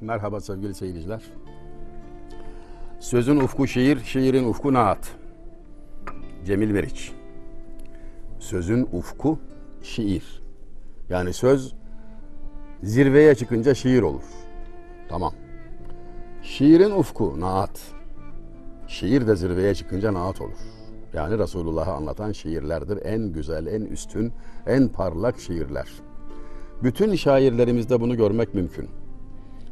Merhaba sevgili seyirciler. Sözün ufku şiir, şiirin ufku naat. Cemil Meriç. Sözün ufku şiir. Yani söz zirveye çıkınca şiir olur. Tamam. Şiirin ufku naat. Şiir de zirveye çıkınca naat olur. Yani Resulullah'ı anlatan şiirlerdir. En güzel, en üstün, en parlak şiirler. Bütün şairlerimizde bunu görmek mümkün.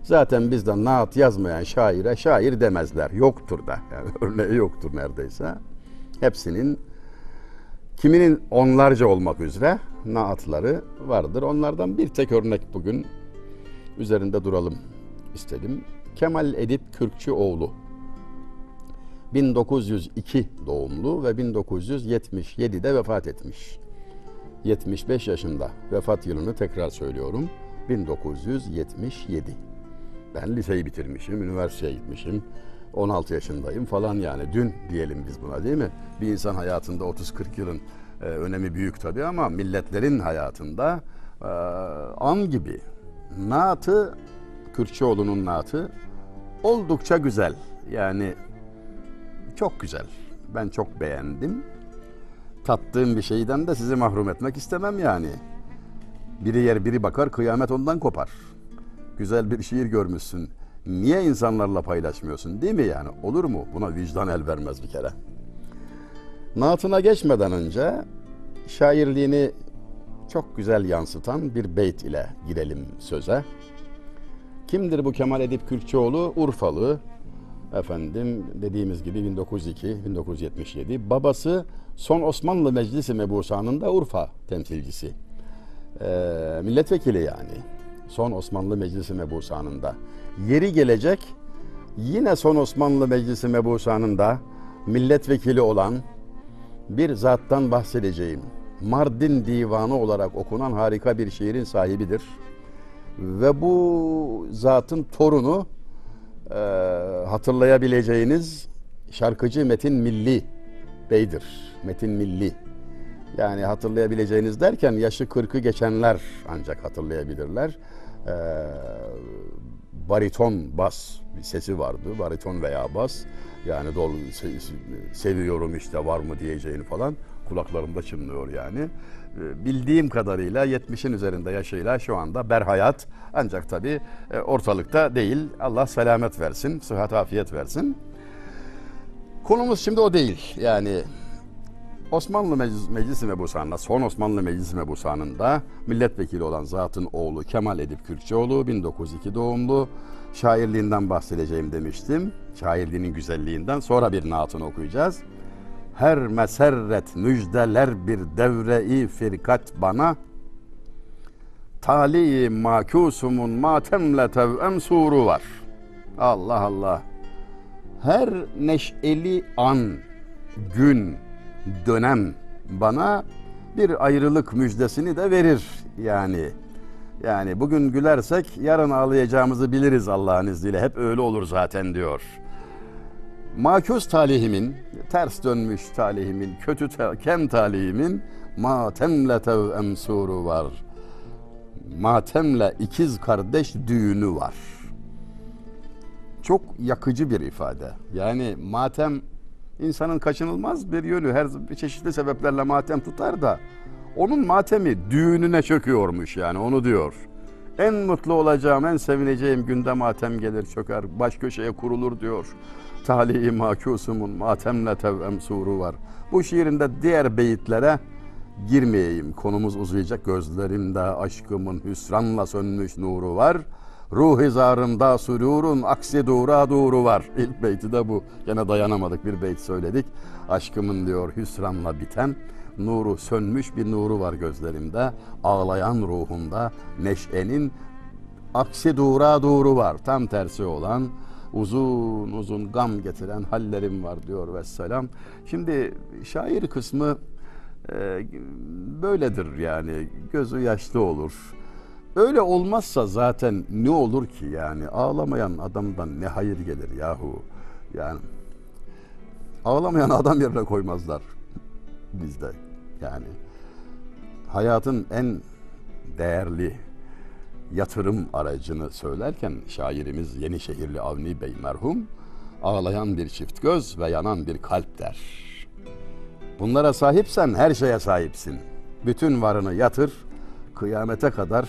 Zaten bizden naat yazmayan şaire şair demezler. Yoktur da. Yani örneği yoktur neredeyse. Hepsinin kiminin onlarca olmak üzere naatları vardır. Onlardan bir tek örnek bugün üzerinde duralım istedim. Kemal Edip Kürkçüoğlu 1902 doğumlu ve 1977'de vefat etmiş. 75 yaşında. Vefat yılını tekrar söylüyorum. 1977. Ben liseyi bitirmişim, üniversiteye gitmişim. 16 yaşındayım falan yani. Dün diyelim biz buna değil mi? Bir insan hayatında 30-40 yılın e, önemi büyük tabii ama milletlerin hayatında e, an gibi. Naatı, Kürtçeoğlu'nun naatı oldukça güzel. Yani çok güzel. Ben çok beğendim. Tattığım bir şeyden de sizi mahrum etmek istemem yani. Biri yer biri bakar kıyamet ondan kopar. Güzel bir şiir görmüşsün. Niye insanlarla paylaşmıyorsun değil mi yani? Olur mu? Buna vicdan el vermez bir kere. Naatına geçmeden önce şairliğini çok güzel yansıtan bir beyt ile girelim söze. Kimdir bu Kemal Edip Kürkçoğlu? Urfalı. Efendim dediğimiz gibi 1902-1977. Babası son Osmanlı Meclisi Mebusanı'nda Urfa temsilcisi. Ee, milletvekili yani. Son Osmanlı Meclisi Mebusanı'nda. Yeri gelecek yine son Osmanlı Meclisi Mebusanı'nda milletvekili olan bir zattan bahsedeceğim. Mardin Divanı olarak okunan harika bir şiirin sahibidir. Ve bu zatın torunu e, hatırlayabileceğiniz şarkıcı Metin Milli Bey'dir. Metin Milli. Yani hatırlayabileceğiniz derken yaşı 40'ı geçenler ancak hatırlayabilirler. E, bariton bas bir sesi vardı. Bariton veya bas. Yani se- seviyorum işte var mı diyeceğini falan kulaklarımda çınlıyor yani. E, Bildiğim kadarıyla 70'in üzerinde yaşıyla şu anda berhayat ancak tabii e, ortalıkta değil. Allah selamet versin, sıhhat afiyet versin. Konumuz şimdi o değil. Yani Osmanlı Meclis, Meclisi Mebusanı'nda, son Osmanlı Meclisi Mebusanı'nda milletvekili olan zatın oğlu Kemal Edip Kürkçoğlu 1902 doğumlu. Şairliğinden bahsedeceğim demiştim. Şairliğinin güzelliğinden sonra bir naatını okuyacağız. Her meserret müjdeler bir devre-i firkat bana. Tali makusumun matemle tevem suru var. Allah Allah. Her neşeli an, gün, dönem bana bir ayrılık müjdesini de verir yani. Yani bugün gülersek yarın ağlayacağımızı biliriz Allah'ın izniyle. Hep öyle olur zaten diyor. Makus talihimin, ters dönmüş talihimin, kötü te- kem talihimin matemle tevem suru var. Matemle ikiz kardeş düğünü var. Çok yakıcı bir ifade. Yani matem insanın kaçınılmaz bir yönü. Her çeşitli sebeplerle matem tutar da onun matemi düğününe çöküyormuş yani onu diyor. En mutlu olacağım, en sevineceğim günde matem gelir çöker, baş köşeye kurulur diyor. Talihi makusumun matemle tevem suru var. Bu şiirinde diğer beyitlere girmeyeyim. Konumuz uzayacak. Gözlerimde aşkımın hüsranla sönmüş nuru var. Ruh hizarımda sürurun aksi dura duru var. İlk beyti de bu. Gene dayanamadık bir beyt söyledik. Aşkımın diyor hüsranla biten nuru sönmüş bir nuru var gözlerimde. Ağlayan ruhumda neşenin aksi dura duru var. Tam tersi olan uzun uzun gam getiren hallerim var diyor vesselam. Şimdi şair kısmı e, böyledir yani gözü yaşlı olur. Öyle olmazsa zaten ne olur ki yani ağlamayan adamdan ne hayır gelir yahu. Yani ağlamayan adam yerine koymazlar bizde yani. Hayatın en değerli yatırım aracını söylerken şairimiz Yenişehirli Avni Bey merhum ağlayan bir çift göz ve yanan bir kalp der. Bunlara sahipsen her şeye sahipsin. Bütün varını yatır, kıyamete kadar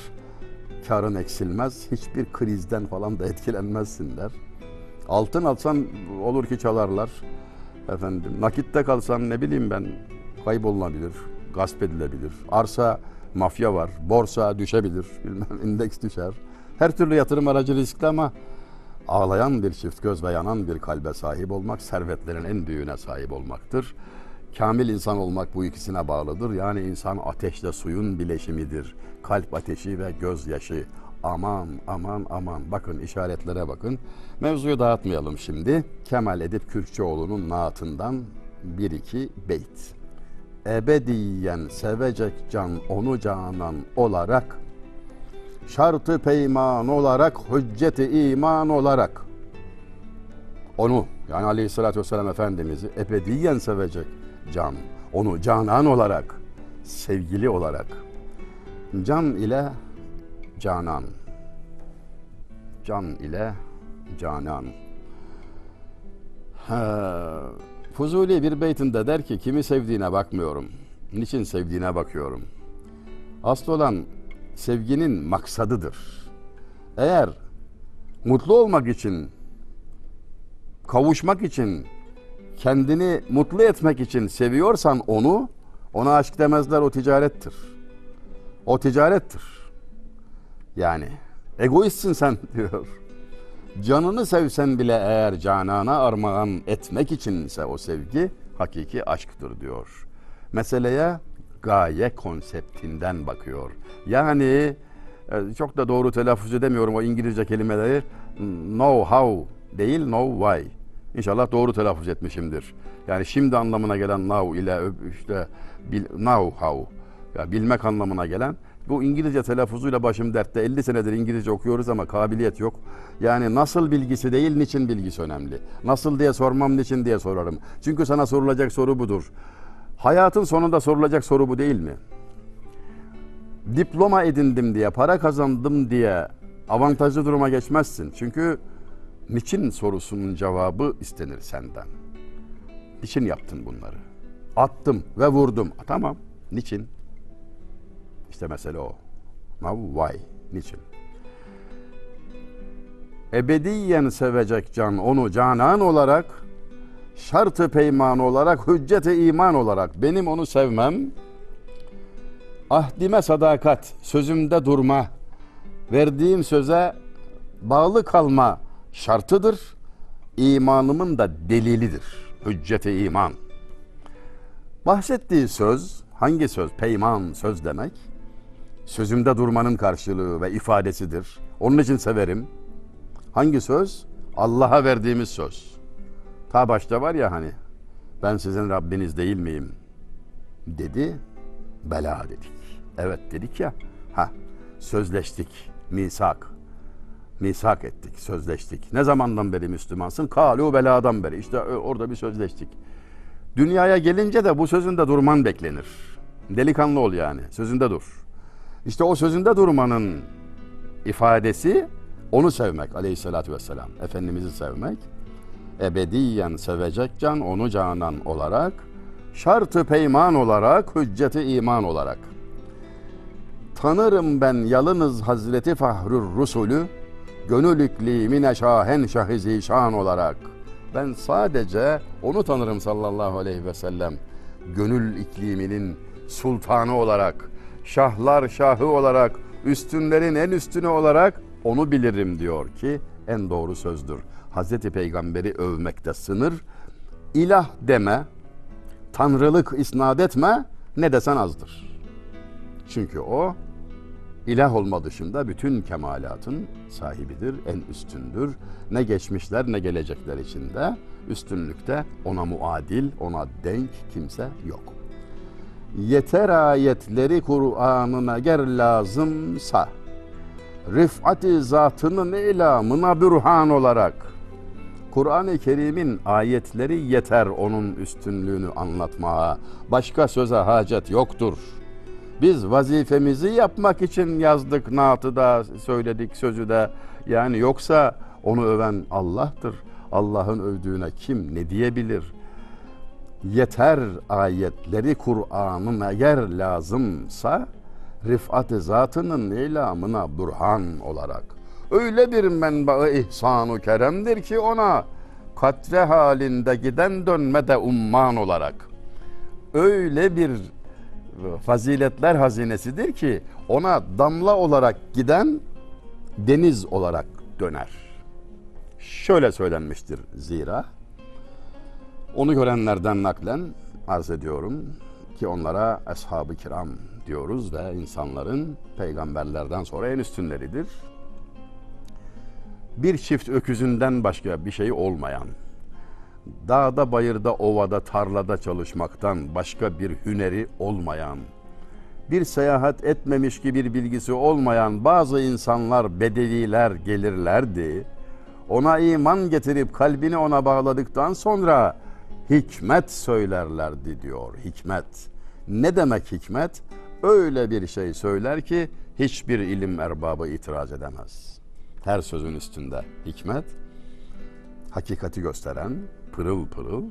karın eksilmez, hiçbir krizden falan da etkilenmezsin der. Altın alsan olur ki çalarlar. Efendim nakitte kalsan ne bileyim ben kaybolunabilir, gasp edilebilir. Arsa mafya var, borsa düşebilir, bilmem indeks düşer. Her türlü yatırım aracı riskli ama ağlayan bir çift göz ve yanan bir kalbe sahip olmak servetlerin en büyüğüne sahip olmaktır. Kamil insan olmak bu ikisine bağlıdır. Yani insan ateşle suyun bileşimidir. Kalp ateşi ve gözyaşı. Aman aman aman bakın işaretlere bakın. Mevzuyu dağıtmayalım şimdi. Kemal Edip Kürkçoğlu'nun naatından bir iki beyt. Ebediyen sevecek can onu canan olarak şartı peyman olarak hücceti iman olarak onu yani aleyhissalatü vesselam Efendimiz'i ebediyen sevecek can. Onu canan olarak, sevgili olarak. Can ile canan. Can ile canan. Ha, Fuzuli bir beytinde der ki kimi sevdiğine bakmıyorum. Niçin sevdiğine bakıyorum. Asıl olan sevginin maksadıdır. Eğer mutlu olmak için, kavuşmak için, kendini mutlu etmek için seviyorsan onu, ona aşk demezler o ticarettir. O ticarettir. Yani egoistsin sen diyor. Canını sevsen bile eğer canana armağan etmek içinse o sevgi hakiki aşktır diyor. Meseleye gaye konseptinden bakıyor. Yani e, çok da doğru telaffuz edemiyorum o İngilizce kelimeleri. Know how değil know why. İnşallah doğru telaffuz etmişimdir. Yani şimdi anlamına gelen now ile işte bil, know how ya bilmek anlamına gelen bu İngilizce telaffuzuyla başım dertte 50 senedir İngilizce okuyoruz ama kabiliyet yok. Yani nasıl bilgisi değil niçin bilgisi önemli. Nasıl diye sormam niçin diye sorarım. Çünkü sana sorulacak soru budur. Hayatın sonunda sorulacak soru bu değil mi? Diploma edindim diye, para kazandım diye avantajlı duruma geçmezsin. Çünkü niçin sorusunun cevabı istenir senden. Niçin yaptın bunları? Attım ve vurdum. Tamam. Niçin? İşte mesele o. Now why? Niçin? Ebediyen sevecek can onu canan olarak, şartı peyman olarak, hücceti iman olarak benim onu sevmem, ahdime sadakat, sözümde durma, verdiğim söze bağlı kalma şartıdır. İmanımın da delilidir. Hücceti iman. Bahsettiği söz, hangi söz? Peyman söz demek. Sözümde durmanın karşılığı ve ifadesidir. Onun için severim. Hangi söz? Allah'a verdiğimiz söz. Ta başta var ya hani ben sizin Rabbiniz değil miyim? Dedi. Bela dedik. Evet dedik ya. Ha sözleştik. Misak. Misak ettik, sözleştik. Ne zamandan beri Müslümansın? Kalu beladan beri. İşte orada bir sözleştik. Dünyaya gelince de bu sözünde durman beklenir. Delikanlı ol yani. Sözünde dur. İşte o sözünde durmanın ifadesi onu sevmek aleyhissalatü vesselam. Efendimiz'i sevmek. Ebediyen sevecek can onu canan olarak, şartı peyman olarak, hücceti iman olarak. Tanırım ben yalınız Hazreti Fahrur Rusulü, gönül iklimine şahen şahi zişan olarak. Ben sadece onu tanırım sallallahu aleyhi ve sellem. Gönül ikliminin sultanı olarak, şahlar şahı olarak, üstünlerin en üstünü olarak onu bilirim diyor ki en doğru sözdür. Hazreti Peygamber'i övmekte sınır, ilah deme, tanrılık isnat etme, ne desen azdır. Çünkü o ilah olma dışında bütün kemalatın sahibidir, en üstündür. Ne geçmişler ne gelecekler içinde üstünlükte ona muadil, ona denk kimse yok. Yeter ayetleri Kur'an'ına ger lazımsa, rifati zatının ilamına bürhan olarak, Kur'an-ı Kerim'in ayetleri yeter onun üstünlüğünü anlatmaya. Başka söze hacet yoktur. Biz vazifemizi yapmak için yazdık, naatı da söyledik, sözü de. Yani yoksa onu öven Allah'tır. Allah'ın övdüğüne kim ne diyebilir? Yeter ayetleri Kur'an'ın eğer lazımsa rifat-ı zatının ilamına burhan olarak. Öyle bir menba ihsanu keremdir ki ona katre halinde giden dönme de umman olarak. Öyle bir faziletler hazinesidir ki ona damla olarak giden deniz olarak döner. Şöyle söylenmiştir zira. Onu görenlerden naklen arz ediyorum ki onlara ashab-ı kiram diyoruz ve insanların peygamberlerden sonra en üstünleridir. Bir çift öküzünden başka bir şey olmayan, dağda, bayırda, ovada, tarlada çalışmaktan başka bir hüneri olmayan, bir seyahat etmemiş ki bir bilgisi olmayan bazı insanlar, bedeviler gelirlerdi. Ona iman getirip kalbini ona bağladıktan sonra hikmet söylerlerdi diyor. Hikmet. Ne demek hikmet? Öyle bir şey söyler ki hiçbir ilim erbabı itiraz edemez. Her sözün üstünde hikmet, hakikati gösteren, pırıl pırıl.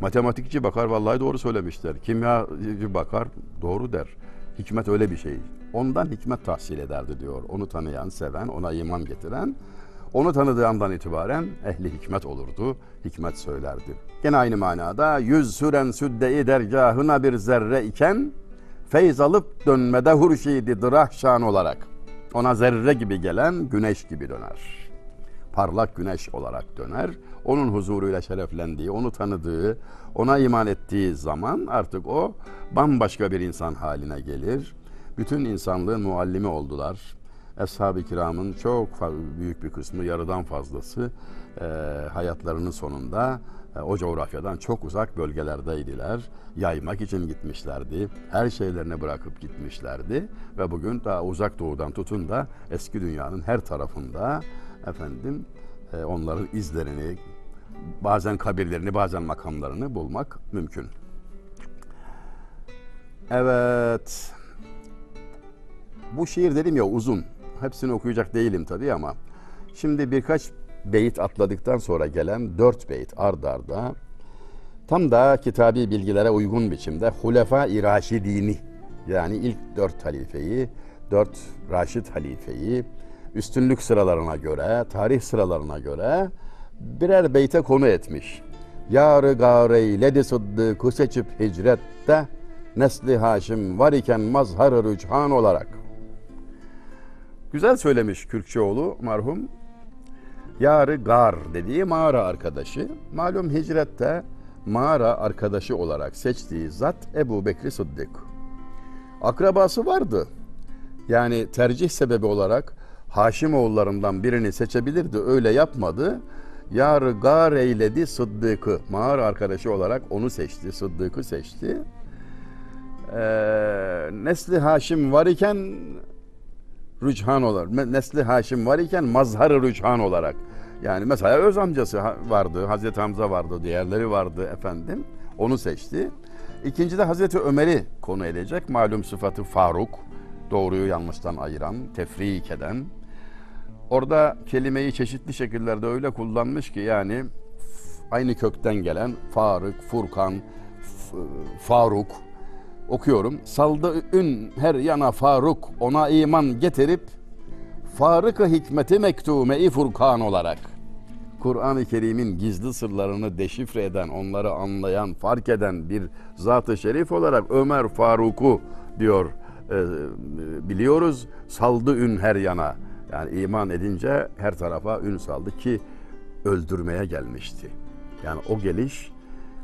Matematikçi bakar vallahi doğru söylemişler. Kimyacı bakar doğru der. Hikmet öyle bir şey. Ondan hikmet tahsil ederdi diyor. Onu tanıyan, seven, ona iman getiren, onu tanıdığı andan itibaren ehli hikmet olurdu. Hikmet söylerdi. Gene aynı manada yüz süren südde-i dergahına bir zerre iken feyz alıp dönmede hurşidi dırahşan olarak ona zerre gibi gelen güneş gibi döner. Parlak güneş olarak döner. Onun huzuruyla şereflendiği, onu tanıdığı, ona iman ettiği zaman artık o bambaşka bir insan haline gelir. Bütün insanlığın muallimi oldular. Ashab-ı kiramın çok büyük bir kısmı, yarıdan fazlası e, hayatlarının sonunda e, o coğrafyadan çok uzak bölgelerdeydiler. Yaymak için gitmişlerdi. Her şeylerini bırakıp gitmişlerdi. Ve bugün daha uzak doğudan tutun da eski dünyanın her tarafında efendim e, onların izlerini, bazen kabirlerini, bazen makamlarını bulmak mümkün. Evet. Bu şiir dedim ya uzun. Hepsini okuyacak değilim tabii ama şimdi birkaç beyit atladıktan sonra gelen dört beyit ard arda tam da kitabi bilgilere uygun biçimde Hulefa-i yani ilk dört halifeyi, dört Raşid halifeyi üstünlük sıralarına göre, tarih sıralarına göre birer beyte konu etmiş. Yarı gareyledi sıddıkı seçip hicrette nesli Haşim var iken mazhar-ı rüçhan olarak. Güzel söylemiş Kürkçeoğlu marhum. Yarı gar dediği mağara arkadaşı. Malum hicrette mağara arkadaşı olarak seçtiği zat Ebu Bekri Sıddık. Akrabası vardı. Yani tercih sebebi olarak Haşim oğullarından birini seçebilirdi. Öyle yapmadı. Yarı gar eyledi Sıddık'ı. Mağara arkadaşı olarak onu seçti. Sıddık'ı seçti. Ee, nesli Haşim var iken rüçhan olarak, nesli Haşim var iken mazhar rüçhan olarak. Yani mesela öz amcası vardı, Hazreti Hamza vardı, diğerleri vardı efendim. Onu seçti. İkinci de Hazreti Ömer'i konu edecek. Malum sıfatı Faruk, doğruyu yanlıştan ayıran, tefrik eden. Orada kelimeyi çeşitli şekillerde öyle kullanmış ki yani aynı kökten gelen Faruk, Furkan, Faruk, okuyorum. Saldı ün her yana Faruk ona iman getirip Farık-ı hikmeti mektume-i Furkan olarak Kur'an-ı Kerim'in gizli sırlarını deşifre eden, onları anlayan, fark eden bir zat-ı şerif olarak Ömer Faruk'u diyor e, biliyoruz. Saldı ün her yana. Yani iman edince her tarafa ün saldı ki öldürmeye gelmişti. Yani o geliş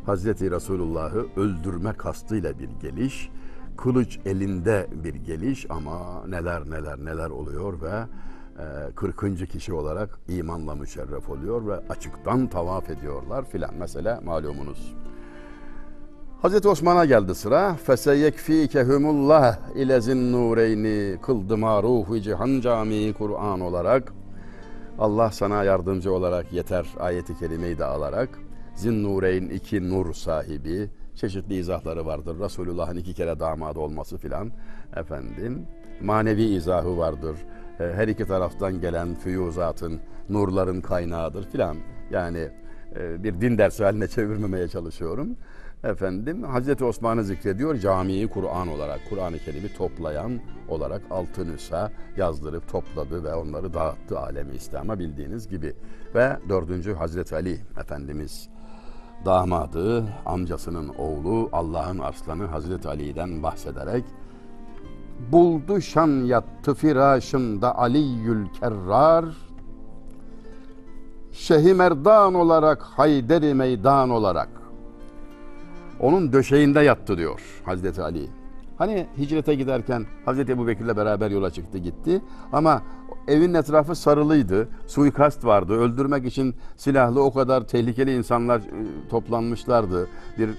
Hazreti Resulullah'ı öldürme kastıyla bir geliş, kılıç elinde bir geliş ama neler neler neler oluyor ve 40. kişi olarak imanla müşerref oluyor ve açıktan tavaf ediyorlar filan. Mesela malumunuz. Hazreti Osman'a geldi sıra. Feseyekfikehumullah ile zinnureyni kıldı maruhu cihan cami Kur'an olarak. Allah sana yardımcı olarak yeter ayeti kerimeyi de alarak Zinnureyn iki nur sahibi, çeşitli izahları vardır. Resulullah'ın iki kere damadı olması filan efendim. Manevi izahı vardır. E, Her iki taraftan gelen füyuzatın, nurların kaynağıdır filan. Yani e, bir din dersi haline çevirmemeye çalışıyorum. Efendim Hazreti Osman'ı zikrediyor camiyi Kur'an olarak, Kur'an-ı Kerim'i toplayan olarak altı nüsa yazdırıp topladı ve onları dağıttı alemi İslam'a bildiğiniz gibi. Ve dördüncü Hazreti Ali Efendimiz damadı, amcasının oğlu Allah'ın arslanı Hazreti Ali'den bahsederek buldu şan yattı firaşımda Aliyyül Kerrar Şehi Merdan olarak Hayderi Meydan olarak onun döşeğinde yattı diyor Hazreti Ali. Hani hicrete giderken Hazreti Ebu Bekir'le beraber yola çıktı gitti ama evin etrafı sarılıydı. Suikast vardı. Öldürmek için silahlı o kadar tehlikeli insanlar e, toplanmışlardı. Bir e,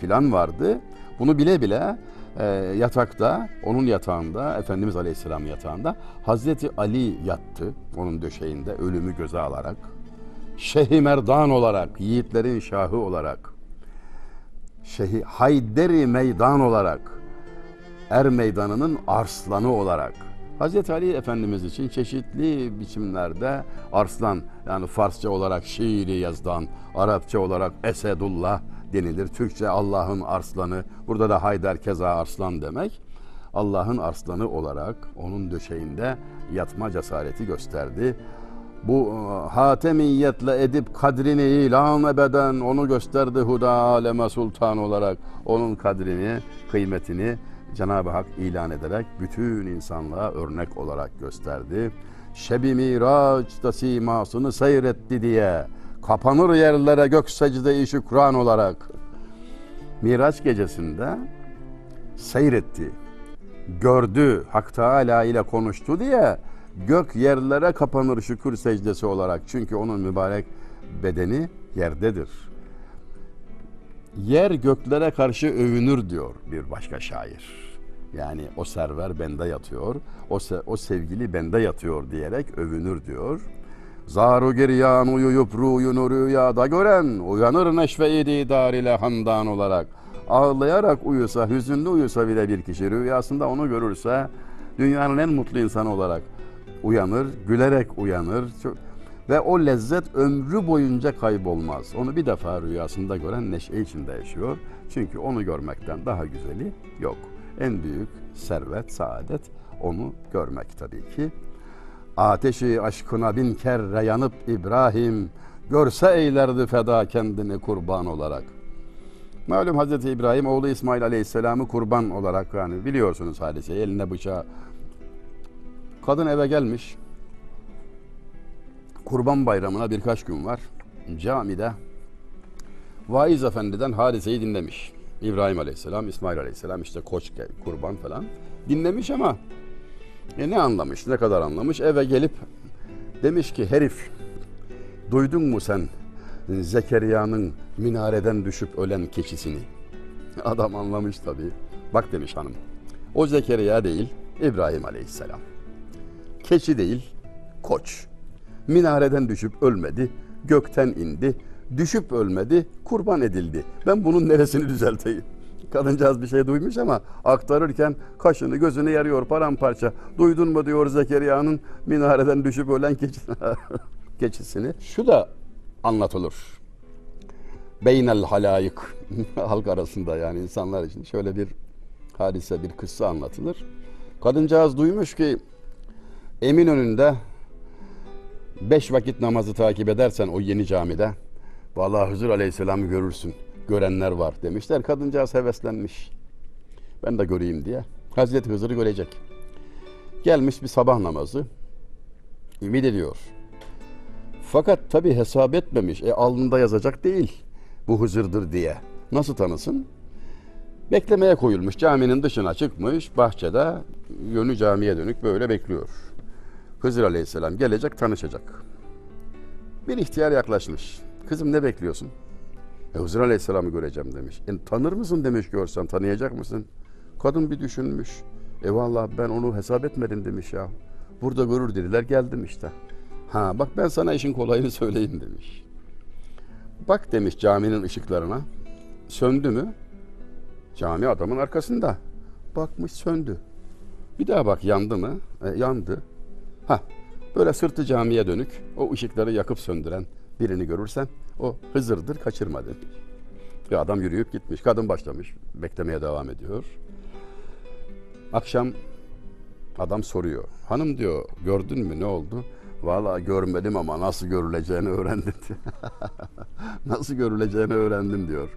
plan vardı. Bunu bile bile e, yatakta, onun yatağında, Efendimiz Aleyhisselam yatağında Hazreti Ali yattı onun döşeğinde ölümü göze alarak. Şeyh Merdan olarak, yiğitlerin şahı olarak, Şeyh Hayderi Meydan olarak, Er Meydanı'nın arslanı olarak Hazreti Ali Efendimiz için çeşitli biçimlerde arslan yani Farsça olarak şiiri yazdan, Arapça olarak Esedullah denilir. Türkçe Allah'ın arslanı. Burada da Haydar keza arslan demek. Allah'ın arslanı olarak onun döşeğinde yatma cesareti gösterdi. Bu e, hatemiyetle edip kadrini ilan ebeden onu gösterdi huda aleme sultan olarak. Onun kadrini, kıymetini Cenab-ı Hak ilan ederek bütün insanlığa örnek olarak gösterdi. Şebi Miraç'ta simasını seyretti diye kapanır yerlere gök secde-i şükran olarak Miraç gecesinde seyretti, gördü, Hak Teala ile konuştu diye gök yerlere kapanır şükür secdesi olarak. Çünkü onun mübarek bedeni yerdedir. Yer göklere karşı övünür diyor bir başka şair. Yani o server bende yatıyor, o, se- o sevgili bende yatıyor diyerek övünür diyor. Zaru giryan uyuyup ruyunu rüyada gören uyanır neşve-i didar ile handan olarak. Ağlayarak uyusa, hüzünlü uyusa bile bir kişi rüyasında onu görürse dünyanın en mutlu insanı olarak uyanır, gülerek uyanır. Çok- Ve o lezzet ömrü boyunca kaybolmaz. Onu bir defa rüyasında gören neşe içinde yaşıyor. Çünkü onu görmekten daha güzeli yok. En büyük servet, saadet onu görmek tabii ki. Ateşi aşkına bin kere yanıp İbrahim görse eylerdi feda kendini kurban olarak. Malum Hazreti İbrahim oğlu İsmail Aleyhisselam'ı kurban olarak yani biliyorsunuz hadiseyi eline bıçağı. Kadın eve gelmiş. Kurban bayramına birkaç gün var. Camide vaiz efendiden hadiseyi dinlemiş. İbrahim Aleyhisselam, İsmail Aleyhisselam işte koç kurban falan. Dinlemiş ama e ne anlamış, ne kadar anlamış? Eve gelip demiş ki herif duydun mu sen Zekeriya'nın minareden düşüp ölen keçisini? Adam anlamış tabii. Bak demiş hanım. O Zekeriya değil, İbrahim Aleyhisselam. Keçi değil, koç. Minareden düşüp ölmedi, gökten indi, düşüp ölmedi, kurban edildi. Ben bunun neresini düzelteyim? Kadıncağız bir şey duymuş ama aktarırken kaşını gözünü yarıyor paramparça. Duydun mu diyor Zekeriya'nın minareden düşüp ölen keçi, keçisini. Şu da anlatılır. Beynel halayık halk arasında yani insanlar için şöyle bir hadise bir kıssa anlatılır. Kadıncağız duymuş ki Eminönü'nde beş vakit namazı takip edersen o yeni camide vallahi Hızır Aleyhisselam'ı görürsün. Görenler var demişler. Kadıncağız heveslenmiş. Ben de göreyim diye. Hazreti Hızır'ı görecek. Gelmiş bir sabah namazı. Ümit ediyor. Fakat tabi hesap etmemiş. E alnında yazacak değil. Bu Hızır'dır diye. Nasıl tanısın? Beklemeye koyulmuş. Caminin dışına çıkmış. Bahçede yönü camiye dönük böyle bekliyor. Hızır Aleyhisselam gelecek tanışacak. Bir ihtiyar yaklaşmış. Kızım ne bekliyorsun? E, Hızır Aleyhisselam'ı göreceğim demiş. E, tanır mısın demiş görsem tanıyacak mısın? Kadın bir düşünmüş. E vallahi ben onu hesap etmedim demiş ya. Burada görür dediler geldim işte. Ha bak ben sana işin kolayını söyleyeyim demiş. Bak demiş caminin ışıklarına. söndü mü? Cami adamın arkasında. Bakmış söndü. Bir daha bak yandı mı? E, yandı. Ha, böyle sırtı camiye dönük o ışıkları yakıp söndüren birini görürsen o Hızır'dır kaçırma demiş. Ve adam yürüyüp gitmiş. Kadın başlamış. Beklemeye devam ediyor. Akşam adam soruyor. Hanım diyor gördün mü ne oldu? Valla görmedim ama nasıl görüleceğini öğrendim. nasıl görüleceğini öğrendim diyor.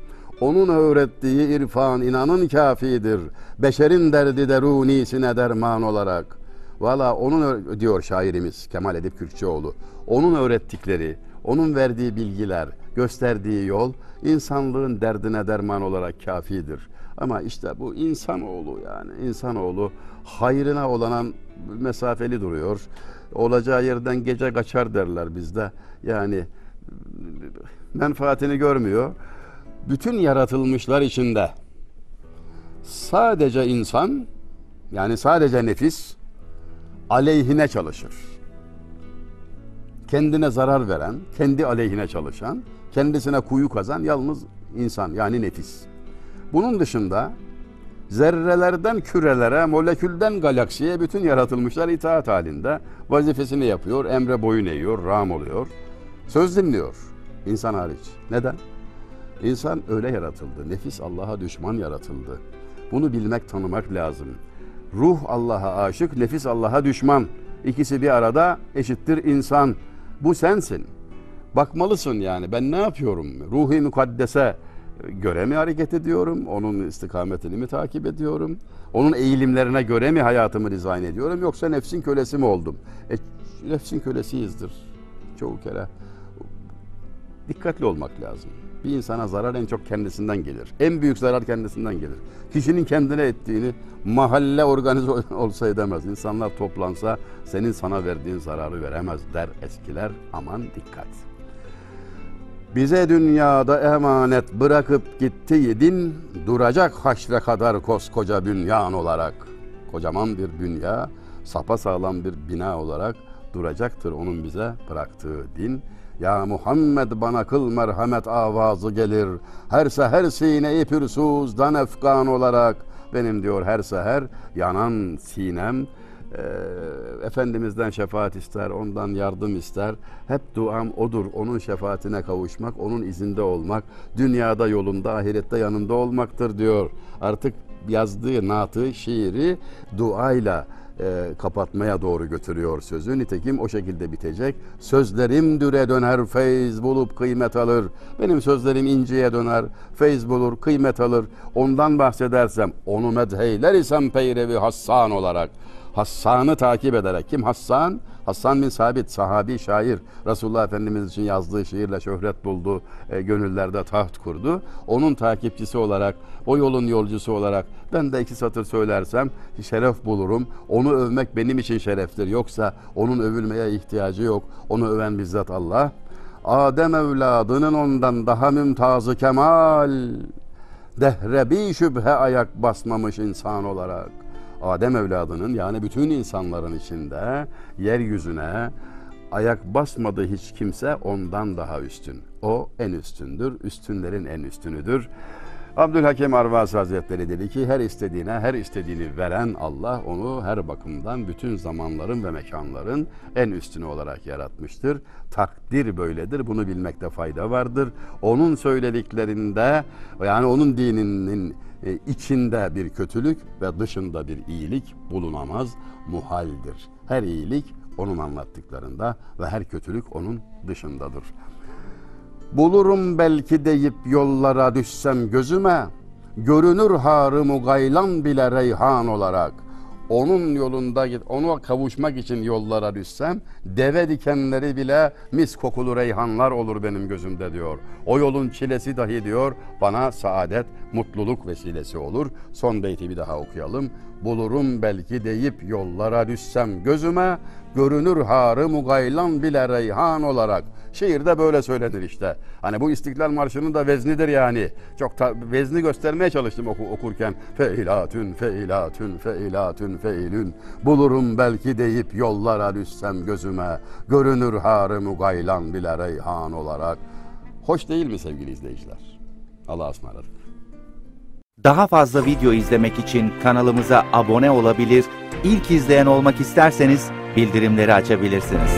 Onun öğrettiği irfan inanın kafidir. Beşerin derdi derunisine derman olarak. Valla onun diyor şairimiz Kemal Edip Kürkçüoğlu. Onun öğrettikleri, onun verdiği bilgiler, gösterdiği yol insanlığın derdine derman olarak kafidir. Ama işte bu insanoğlu yani insanoğlu hayrına olanan mesafeli duruyor. Olacağı yerden gece kaçar derler bizde. Yani menfaatini görmüyor. Bütün yaratılmışlar içinde sadece insan yani sadece nefis aleyhine çalışır. Kendine zarar veren, kendi aleyhine çalışan, kendisine kuyu kazan yalnız insan yani nefis. Bunun dışında zerrelerden kürelere, molekülden galaksiye bütün yaratılmışlar itaat halinde vazifesini yapıyor, emre boyun eğiyor, ram oluyor. Söz dinliyor insan hariç. Neden? İnsan öyle yaratıldı. Nefis Allah'a düşman yaratıldı. Bunu bilmek, tanımak lazım. Ruh Allah'a aşık, nefis Allah'a düşman. İkisi bir arada eşittir insan. Bu sensin. Bakmalısın yani ben ne yapıyorum? Ruhi mukaddese göre mi hareket ediyorum? Onun istikametini mi takip ediyorum? Onun eğilimlerine göre mi hayatımı dizayn ediyorum? Yoksa nefsin kölesi mi oldum? E, nefsin kölesiyizdir çoğu kere. Dikkatli olmak lazım. Bir insana zarar en çok kendisinden gelir. En büyük zarar kendisinden gelir. Kişinin kendine ettiğini mahalle organize olsa edemez. İnsanlar toplansa senin sana verdiğin zararı veremez der eskiler. Aman dikkat. Bize dünyada emanet bırakıp gitti din, duracak haşre kadar koskoca bünyan olarak. Kocaman bir dünya, sapasağlam bir bina olarak duracaktır onun bize bıraktığı din. Ya Muhammed bana kıl merhamet avazı gelir. Her seher sine-i pürsuzdan efkan olarak. Benim diyor her seher yanan sinem e, Efendimiz'den şefaat ister, ondan yardım ister. Hep duam odur, onun şefaatine kavuşmak, onun izinde olmak, dünyada yolunda, ahirette yanında olmaktır diyor. Artık yazdığı naatı, şiiri duayla e, kapatmaya doğru götürüyor sözü. Nitekim o şekilde bitecek. Sözlerim düre döner, feyz bulup kıymet alır. Benim sözlerim inceye döner, feyz bulur, kıymet alır. Ondan bahsedersem, onu medheyler isem peyrevi Hassan olarak. Hassan'ı takip ederek. Kim Hassan? Hassan bin Sabit, sahabi şair. Resulullah Efendimiz için yazdığı şiirle şöhret buldu, e, gönüllerde taht kurdu. Onun takipçisi olarak, o yolun yolcusu olarak ben de iki satır söylersem şeref bulurum. Onu övmek benim için şereftir. Yoksa onun övülmeye ihtiyacı yok. Onu öven bizzat Allah. Adem evladının ondan daha mümtazı kemal. Dehre bir şüphe ayak basmamış insan olarak. Adem evladının yani bütün insanların içinde yeryüzüne ayak basmadı hiç kimse ondan daha üstün. O en üstündür, üstünlerin en üstünüdür. Abdülhakim Arvas Hazretleri dedi ki her istediğine her istediğini veren Allah onu her bakımdan bütün zamanların ve mekanların en üstünü olarak yaratmıştır. Takdir böyledir. Bunu bilmekte fayda vardır. Onun söylediklerinde yani onun dininin e, içinde bir kötülük ve dışında bir iyilik bulunamaz, muhaldir. Her iyilik onun anlattıklarında ve her kötülük onun dışındadır. Bulurum belki deyip yollara düşsem gözüme, görünür harı gaylan bile reyhan olarak. Onun yolunda git, ona kavuşmak için yollara düşsem, deve dikenleri bile mis kokulu reyhanlar olur benim gözümde diyor. O yolun çilesi dahi diyor, bana saadet, mutluluk vesilesi olur. Son beyti bir daha okuyalım. Bulurum belki deyip yollara düşsem gözüme, görünür harı mugaylan bile reyhan olarak. Şiirde böyle söylenir işte. Hani bu İstiklal Marşı'nın da veznidir yani. Çok da vezni göstermeye çalıştım oku, okurken. Feilatün, feilatün, feilatün, feilün. Bulurum belki deyip yollara düşsem gözüme. Görünür harı mugaylan bile reyhan olarak. Hoş değil mi sevgili izleyiciler? Allah'a ısmarladık. Daha fazla video izlemek için kanalımıza abone olabilir, ilk izleyen olmak isterseniz bildirimleri açabilirsiniz.